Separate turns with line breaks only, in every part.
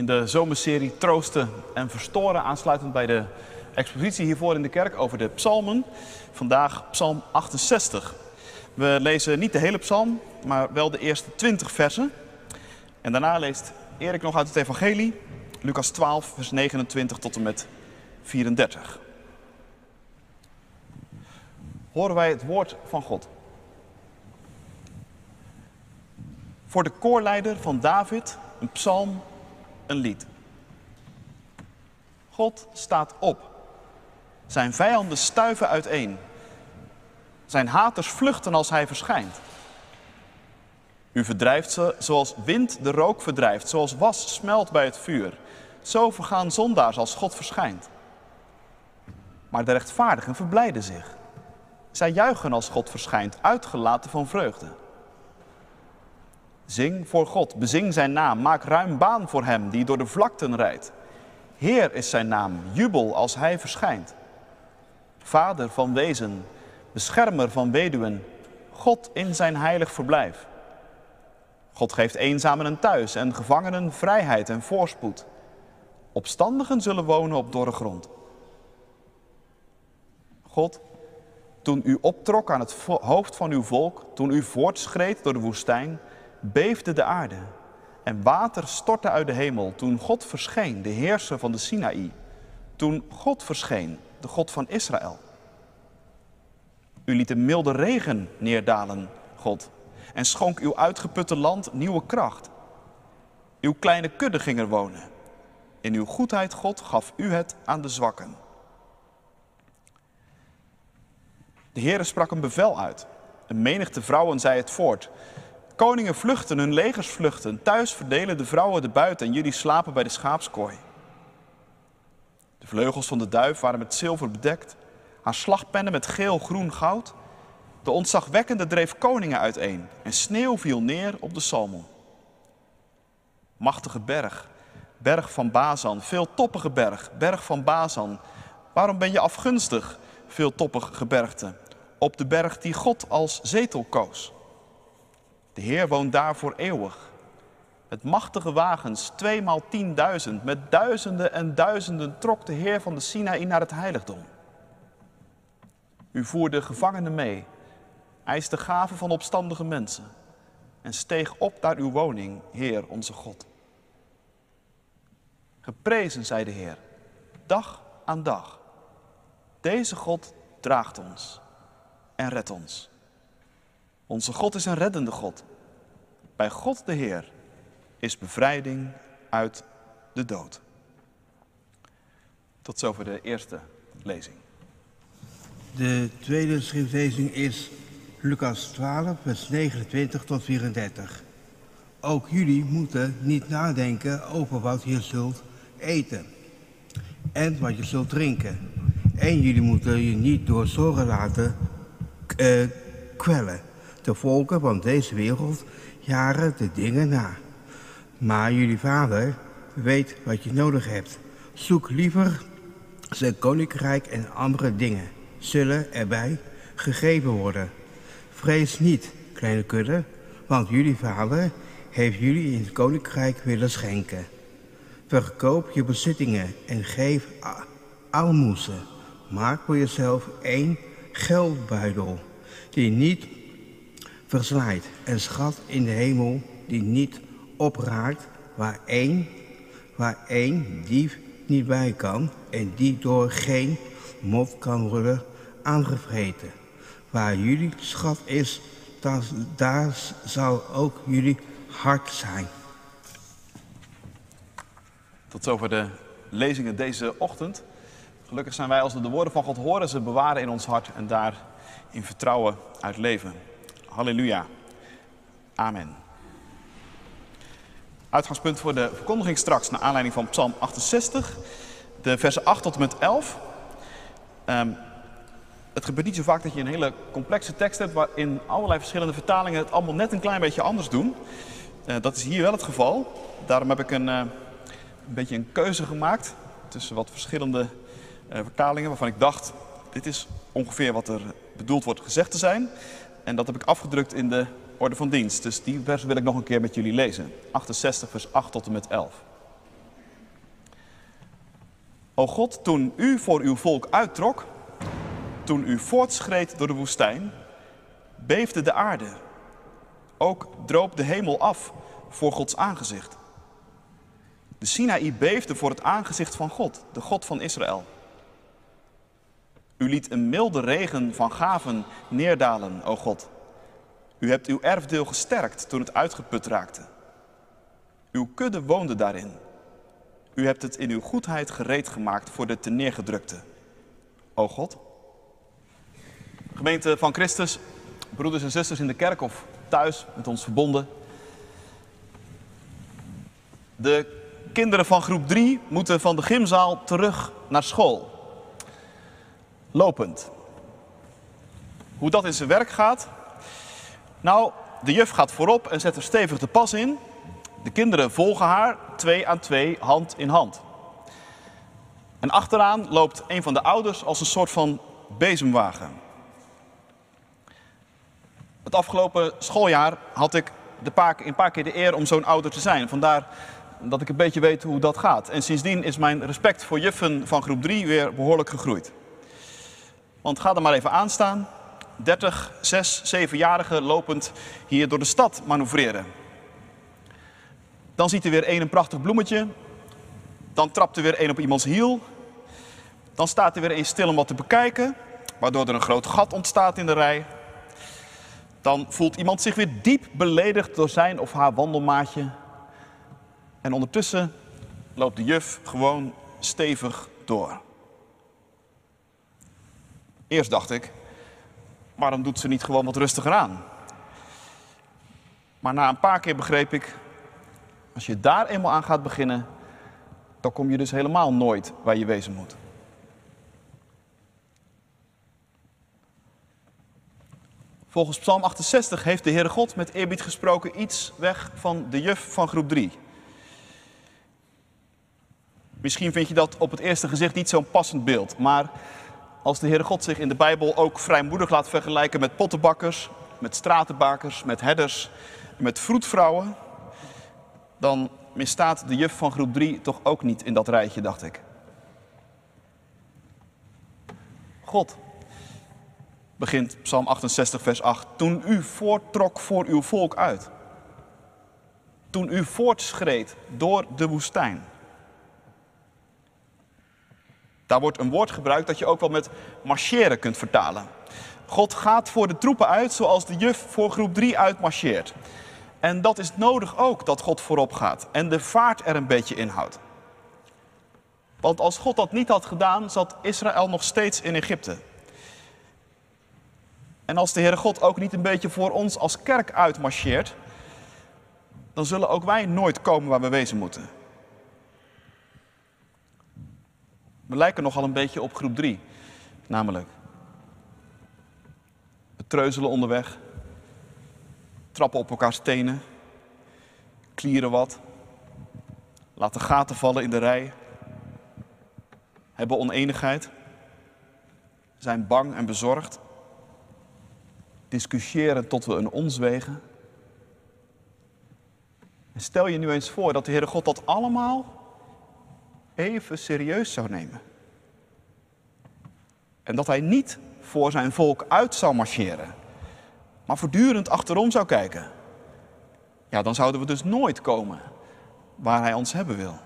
in de zomerserie Troosten en Verstoren, aansluitend bij de expositie hiervoor in de kerk over de psalmen. Vandaag psalm 68. We lezen niet de hele psalm, maar wel de eerste 20 versen. En daarna leest Erik nog uit het evangelie, Lucas 12, vers 29 tot en met 34. Horen wij het woord van God. Voor de koorleider van David een psalm, een lied. God staat op. Zijn vijanden stuiven uiteen. Zijn haters vluchten als hij verschijnt. U verdrijft ze zoals wind de rook verdrijft, zoals was smelt bij het vuur. Zo vergaan zondaars als God verschijnt. Maar de rechtvaardigen verblijden zich. Zij juichen als God verschijnt, uitgelaten van vreugde. Zing voor God, bezing zijn naam, maak ruim baan voor hem die door de vlakten rijdt. Heer is zijn naam, jubel als hij verschijnt. Vader van wezen, beschermer van weduwen, God in zijn heilig verblijf. God geeft eenzamen een thuis en gevangenen vrijheid en voorspoed. Opstandigen zullen wonen op dorre grond. God, toen u optrok aan het hoofd van uw volk, toen u voortschreed door de woestijn, beefde de aarde en water stortte uit de hemel toen God verscheen, de heerser van de Sinaï. Toen God verscheen, de God van Israël. U liet een milde regen neerdalen, God, en schonk uw uitgeputte land nieuwe kracht. Uw kleine kudde ging er wonen. In uw goedheid, God, gaf u het aan de zwakken. De Heere sprak een bevel uit. Een menigte vrouwen zei het voort. Koningen vluchten, hun legers vluchten. Thuis verdelen de vrouwen de buiten en jullie slapen bij de schaapskooi. De vleugels van de duif waren met zilver bedekt. Haar slagpennen met geel, groen, goud. De ontzagwekkende dreef koningen uiteen en sneeuw viel neer op de salmon. Machtige berg, berg van Bazan, veeltoppige berg, berg van Bazan. Waarom ben je afgunstig, veeltoppig gebergte, op de berg die God als zetel koos? De Heer woont daar voor eeuwig. Met machtige wagens, tweemaal tienduizend, met duizenden en duizenden trok de Heer van de Sinaï naar het heiligdom. U voerde gevangenen mee, eiste gaven van opstandige mensen en steeg op naar uw woning, Heer onze God. Geprezen zij de Heer, dag aan dag. Deze God draagt ons en redt ons. Onze God is een reddende God. Bij God de Heer is bevrijding uit de dood. Tot zover de eerste lezing.
De tweede schriftlezing is Lucas 12, vers 29 tot 34. Ook jullie moeten niet nadenken over wat je zult eten en wat je zult drinken. En jullie moeten je niet door zorgen laten uh, kwellen. De volken van deze wereld jaren de dingen na. Maar jullie vader weet wat je nodig hebt. Zoek liever zijn koninkrijk en andere dingen zullen erbij gegeven worden. Vrees niet, kleine kudde, want jullie vader heeft jullie in het koninkrijk willen schenken. Verkoop je bezittingen en geef aalmoezen. Maak voor jezelf één geldbuidel die niet verzwaait en schat in de hemel die niet opraakt, waar één, waar één dief niet bij kan en die door geen mot kan worden aangevreten. Waar jullie schat is, daar, daar zal ook jullie hart zijn.
Tot zover de lezingen deze ochtend. Gelukkig zijn wij als we de woorden van God horen, ze bewaren in ons hart en daar in vertrouwen uit leven. Halleluja. Amen. Uitgangspunt voor de verkondiging straks, naar aanleiding van Psalm 68, de versen 8 tot en met 11. Um, het gebeurt niet zo vaak dat je een hele complexe tekst hebt waarin allerlei verschillende vertalingen het allemaal net een klein beetje anders doen. Uh, dat is hier wel het geval. Daarom heb ik een, uh, een beetje een keuze gemaakt tussen wat verschillende uh, vertalingen waarvan ik dacht, dit is ongeveer wat er bedoeld wordt gezegd te zijn. En dat heb ik afgedrukt in de orde van dienst. Dus die vers wil ik nog een keer met jullie lezen. 68 vers 8 tot en met 11. O God, toen u voor uw volk uittrok, toen u voortschreed door de woestijn, beefde de aarde. Ook droop de hemel af voor Gods aangezicht. De Sinaï beefde voor het aangezicht van God, de God van Israël. U liet een milde regen van gaven neerdalen, o God. U hebt uw erfdeel gesterkt toen het uitgeput raakte. Uw kudde woonde daarin. U hebt het in uw goedheid gereed gemaakt voor de teneergedrukte. O God. Gemeente van Christus, broeders en zusters in de kerk of thuis met ons verbonden. De kinderen van groep 3 moeten van de gymzaal terug naar school. Lopend. Hoe dat in zijn werk gaat? Nou, de juf gaat voorop en zet er stevig de pas in. De kinderen volgen haar, twee aan twee, hand in hand. En achteraan loopt een van de ouders als een soort van bezemwagen. Het afgelopen schooljaar had ik de paar, een paar keer de eer om zo'n ouder te zijn. Vandaar dat ik een beetje weet hoe dat gaat. En sindsdien is mijn respect voor juffen van groep 3 weer behoorlijk gegroeid. Want ga er maar even aan staan. 30, 6, 7-jarigen lopend hier door de stad manoeuvreren. Dan ziet er weer één een prachtig bloemetje. Dan trapt er weer één op iemands hiel. Dan staat er weer één stil om wat te bekijken, waardoor er een groot gat ontstaat in de rij. Dan voelt iemand zich weer diep beledigd door zijn of haar wandelmaatje. En ondertussen loopt de juf gewoon stevig door. Eerst dacht ik, waarom doet ze niet gewoon wat rustiger aan? Maar na een paar keer begreep ik, als je daar eenmaal aan gaat beginnen, dan kom je dus helemaal nooit waar je wezen moet. Volgens Psalm 68 heeft de Heere God met eerbied gesproken iets weg van de juf van groep 3. Misschien vind je dat op het eerste gezicht niet zo'n passend beeld, maar als de Heere God zich in de Bijbel ook vrijmoedig laat vergelijken met pottenbakkers, met stratenbakers, met herders, met vroedvrouwen, dan misstaat de juf van groep 3 toch ook niet in dat rijtje, dacht ik. God, begint Psalm 68, vers 8, toen u voorttrok voor uw volk uit. Toen u voortschreed door de woestijn. Daar wordt een woord gebruikt dat je ook wel met marcheren kunt vertalen. God gaat voor de troepen uit zoals de juf voor groep 3 uitmarcheert. En dat is nodig ook dat God voorop gaat en de vaart er een beetje inhoudt. Want als God dat niet had gedaan, zat Israël nog steeds in Egypte. En als de Heere God ook niet een beetje voor ons als kerk uitmarcheert, dan zullen ook wij nooit komen waar we wezen moeten. We lijken nogal een beetje op groep 3, namelijk het treuzelen onderweg, trappen op elkaar stenen, klieren wat, laten gaten vallen in de rij, hebben oneenigheid, zijn bang en bezorgd, discussiëren tot we een ons wegen. En stel je nu eens voor dat de Heere God dat allemaal even serieus zou nemen. En dat hij niet voor zijn volk uit zou marcheren, maar voortdurend achterom zou kijken. Ja, dan zouden we dus nooit komen waar hij ons hebben wil.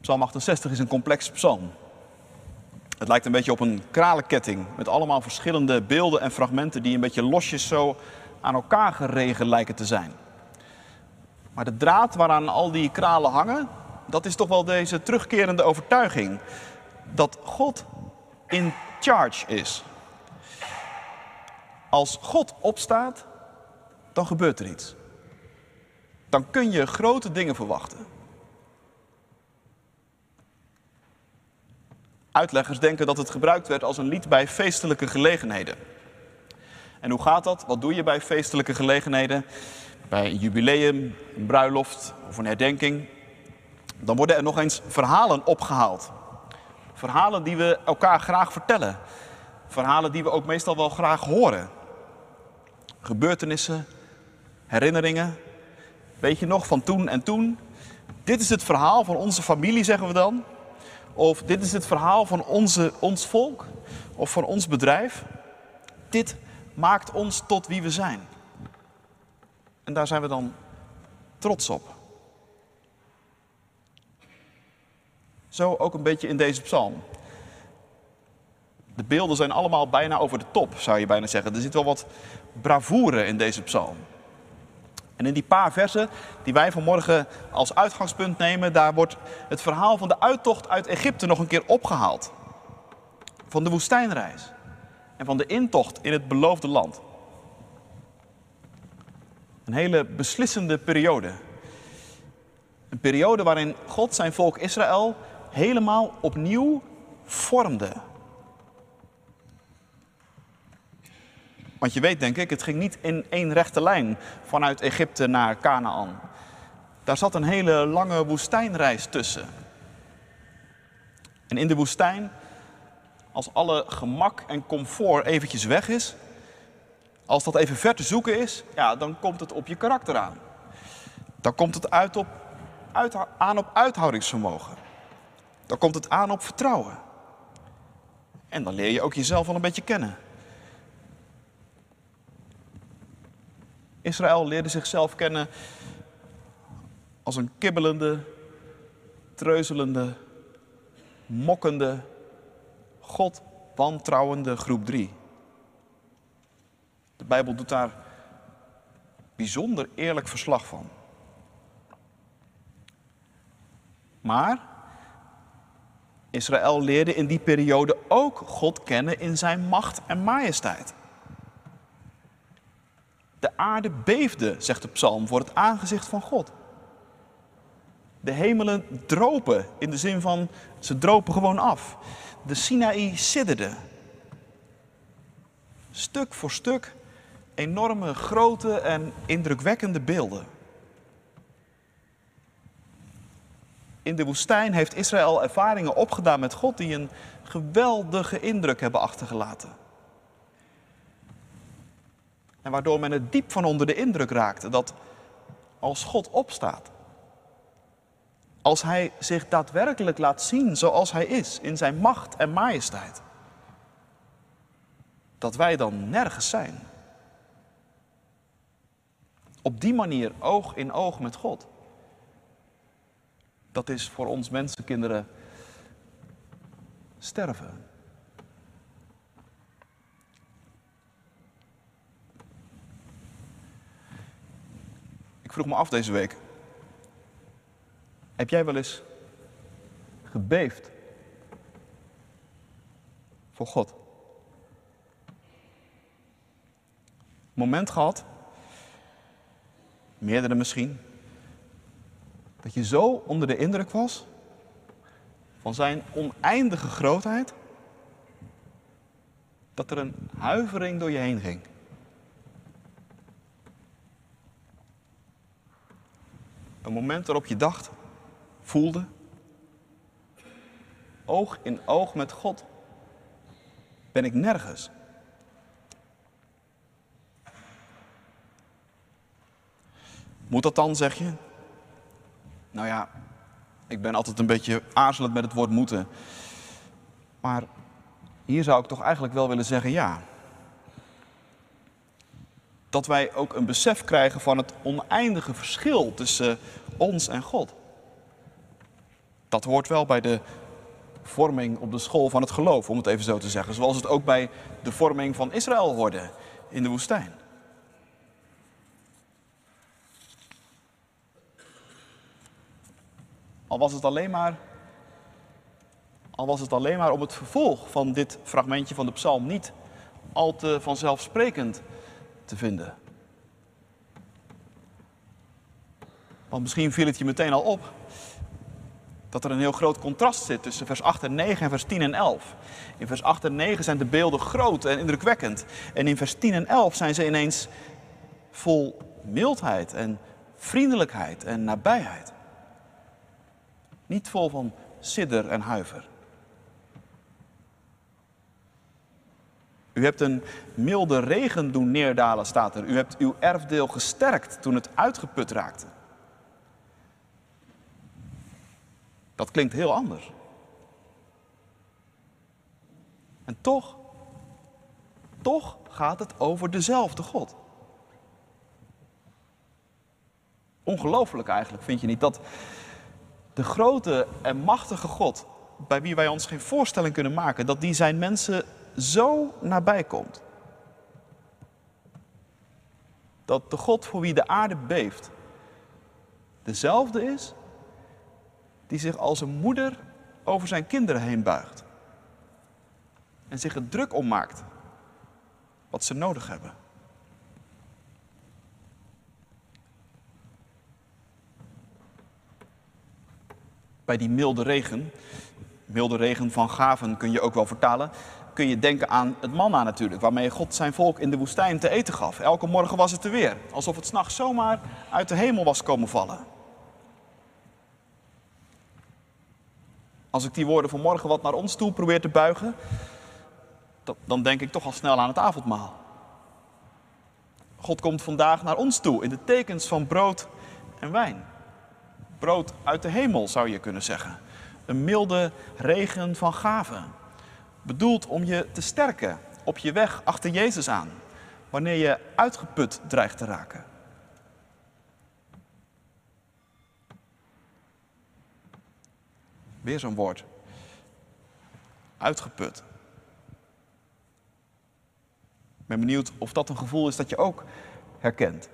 Psalm 68 is een complex psalm. Het lijkt een beetje op een kralenketting met allemaal verschillende beelden en fragmenten die een beetje losjes zo aan elkaar geregen lijken te zijn. Maar de draad waaraan al die kralen hangen, dat is toch wel deze terugkerende overtuiging dat God in charge is. Als God opstaat, dan gebeurt er iets. Dan kun je grote dingen verwachten. Uitleggers denken dat het gebruikt werd als een lied bij feestelijke gelegenheden. En hoe gaat dat? Wat doe je bij feestelijke gelegenheden? Bij een jubileum, een bruiloft of een herdenking. Dan worden er nog eens verhalen opgehaald. Verhalen die we elkaar graag vertellen. Verhalen die we ook meestal wel graag horen. Gebeurtenissen, herinneringen. Weet je nog van toen en toen? Dit is het verhaal van onze familie, zeggen we dan. Of dit is het verhaal van onze, ons volk of van ons bedrijf. Dit maakt ons tot wie we zijn. En daar zijn we dan trots op. Zo ook een beetje in deze psalm. De beelden zijn allemaal bijna over de top, zou je bijna zeggen. Er zit wel wat bravoure in deze psalm. En in die paar versen die wij vanmorgen als uitgangspunt nemen, daar wordt het verhaal van de uittocht uit Egypte nog een keer opgehaald. Van de woestijnreis en van de intocht in het beloofde land. Een hele beslissende periode. Een periode waarin God zijn volk Israël helemaal opnieuw vormde. Want je weet denk ik, het ging niet in één rechte lijn vanuit Egypte naar Canaan. Daar zat een hele lange woestijnreis tussen. En in de woestijn, als alle gemak en comfort eventjes weg is, als dat even ver te zoeken is, ja, dan komt het op je karakter aan. Dan komt het uit op, uit, aan op uithoudingsvermogen. Dan komt het aan op vertrouwen. En dan leer je ook jezelf wel een beetje kennen. Israël leerde zichzelf kennen als een kibbelende, treuzelende, mokkende, God wantrouwende groep 3. De Bijbel doet daar bijzonder eerlijk verslag van. Maar Israël leerde in die periode ook God kennen in zijn macht en majesteit. De aarde beefde, zegt de psalm, voor het aangezicht van God. De hemelen dropen, in de zin van ze dropen gewoon af. De Sinaï sidderde. Stuk voor stuk enorme, grote en indrukwekkende beelden. In de woestijn heeft Israël ervaringen opgedaan met God die een geweldige indruk hebben achtergelaten. En waardoor men het diep van onder de indruk raakte dat als God opstaat, als Hij zich daadwerkelijk laat zien zoals Hij is, in Zijn macht en majesteit, dat wij dan nergens zijn. Op die manier oog in oog met God. Dat is voor ons mensenkinderen sterven. vroeg me af deze week. Heb jij wel eens gebeefd voor God? Moment gehad, meerdere misschien, dat je zo onder de indruk was van zijn oneindige grootheid, dat er een huivering door je heen ging. Een moment waarop je dacht, voelde, oog in oog met God, ben ik nergens. Moet dat dan, zeg je? Nou ja, ik ben altijd een beetje aarzelend met het woord moeten. Maar hier zou ik toch eigenlijk wel willen zeggen ja dat wij ook een besef krijgen van het oneindige verschil tussen ons en God. Dat hoort wel bij de vorming op de school van het geloof, om het even zo te zeggen. Zoals het ook bij de vorming van Israël hoorde in de woestijn. Al was het alleen maar, al was het alleen maar om het vervolg van dit fragmentje van de psalm niet al te vanzelfsprekend te vinden. Want misschien viel het je meteen al op dat er een heel groot contrast zit tussen vers 8 en 9 en vers 10 en 11. In vers 8 en 9 zijn de beelden groot en indrukwekkend. En in vers 10 en 11 zijn ze ineens vol mildheid en vriendelijkheid en nabijheid. Niet vol van sidder en huiver. U hebt een milde regen doen neerdalen, staat er. U hebt uw erfdeel gesterkt toen het uitgeput raakte. Dat klinkt heel anders. En toch, toch gaat het over dezelfde God. Ongelooflijk eigenlijk, vind je niet? Dat de grote en machtige God, bij wie wij ons geen voorstelling kunnen maken, dat die zijn mensen zo nabij komt. Dat de God voor wie de aarde beeft, dezelfde is die zich als een moeder over zijn kinderen heen buigt. En zich er druk om maakt wat ze nodig hebben. Bij die milde regen, milde regen van gaven kun je ook wel vertalen, kun je denken aan het manna natuurlijk, waarmee God zijn volk in de woestijn te eten gaf. Elke morgen was het er weer, alsof het s'nachts zomaar uit de hemel was komen vallen. Als ik die woorden van morgen wat naar ons toe probeer te buigen, dan denk ik toch al snel aan het avondmaal. God komt vandaag naar ons toe in de tekens van brood en wijn. Brood uit de hemel zou je kunnen zeggen. Een milde regen van gaven. Bedoeld om je te sterken op je weg achter Jezus aan, wanneer je uitgeput dreigt te raken. Weer zo'n woord. Uitgeput. Ik ben benieuwd of dat een gevoel is dat je ook herkent.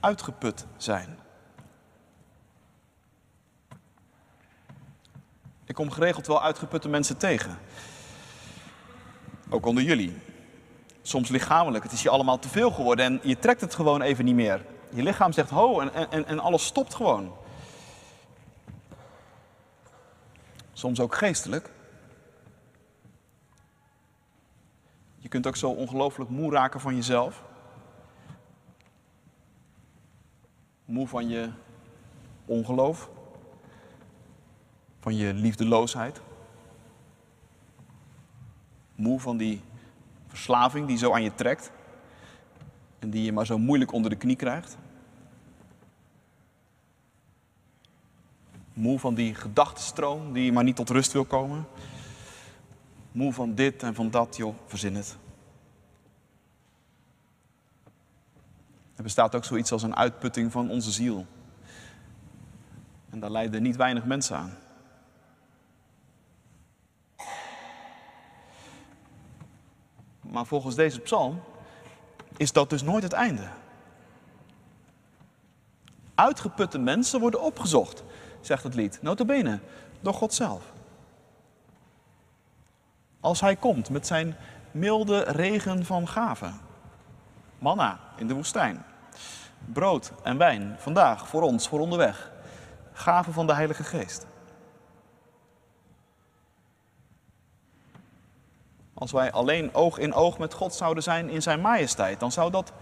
Uitgeput zijn. Ik kom geregeld wel uitgeputte mensen tegen. Ook onder jullie. Soms lichamelijk. Het is je allemaal te veel geworden en je trekt het gewoon even niet meer. Je lichaam zegt ho en, en, en alles stopt gewoon. Soms ook geestelijk. Je kunt ook zo ongelooflijk moe raken van jezelf. Moe van je ongeloof. Van je liefdeloosheid. Moe van die verslaving die zo aan je trekt. En die je maar zo moeilijk onder de knie krijgt. Moe van die gedachtenstroom die maar niet tot rust wil komen. Moe van dit en van dat, joh, verzin het. Er bestaat ook zoiets als een uitputting van onze ziel. En daar lijden niet weinig mensen aan. Maar volgens deze psalm is dat dus nooit het einde. Uitgeputte mensen worden opgezocht zegt het lied. Notabene, door God zelf. Als hij komt met zijn milde regen van gaven. Manna in de woestijn. Brood en wijn, vandaag, voor ons, voor onderweg. Gaven van de Heilige Geest. Als wij alleen oog in oog met God zouden zijn in zijn majesteit, dan zou dat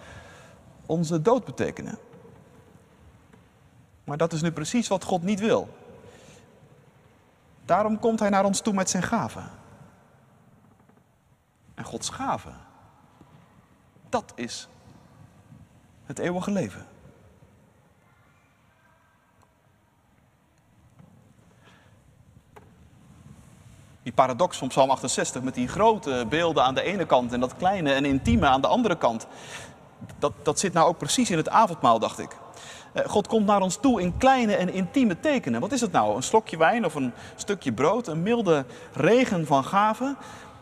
onze dood betekenen. Maar dat is nu precies wat God niet wil. Daarom komt Hij naar ons toe met zijn gaven. En Gods gaven, dat is het eeuwige leven. Die paradox van Psalm 68 met die grote beelden aan de ene kant en dat kleine en intieme aan de andere kant. Dat, dat zit nou ook precies in het avondmaal, dacht ik. Eh, God komt naar ons toe in kleine en intieme tekenen. Wat is het nou? Een slokje wijn of een stukje brood? Een milde regen van gaven?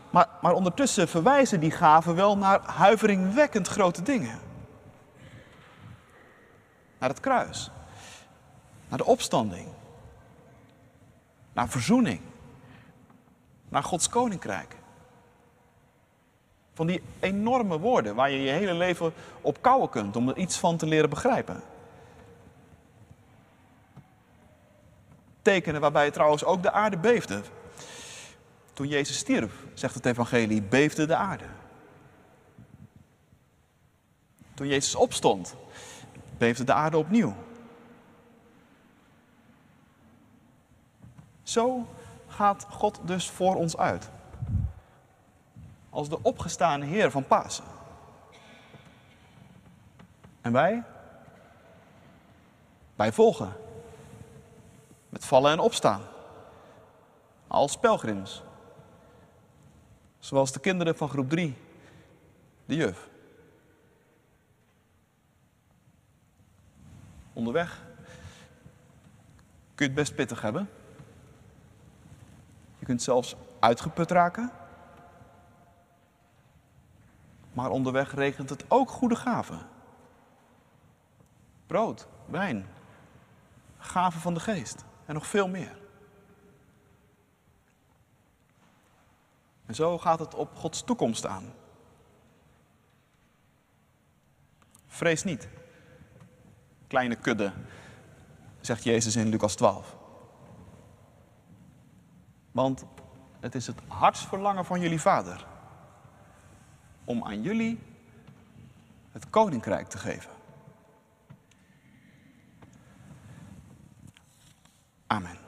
Maar, maar ondertussen verwijzen die gaven wel naar huiveringwekkend grote dingen. Naar het kruis. Naar de opstanding. Naar verzoening. Naar Gods koninkrijk. Van die enorme woorden waar je je hele leven op kouwen kunt om er iets van te leren begrijpen. Tekenen waarbij trouwens ook de aarde beefde. Toen Jezus stierf, zegt het evangelie, beefde de aarde. Toen Jezus opstond, beefde de aarde opnieuw. Zo gaat God dus voor ons uit. Als de opgestane Heer van Pasen. En wij? Wij volgen. Vallen en opstaan. Als pelgrims. Zoals de kinderen van groep 3, de juf. Onderweg kun je het best pittig hebben. Je kunt zelfs uitgeput raken. Maar onderweg regent het ook goede gaven. Brood, wijn, gaven van de geest en nog veel meer. En zo gaat het op Gods toekomst aan. Vrees niet. Kleine kudde, zegt Jezus in Lucas 12. Want het is het hartsverlangen van jullie vader om aan jullie het koninkrijk te geven. Amen.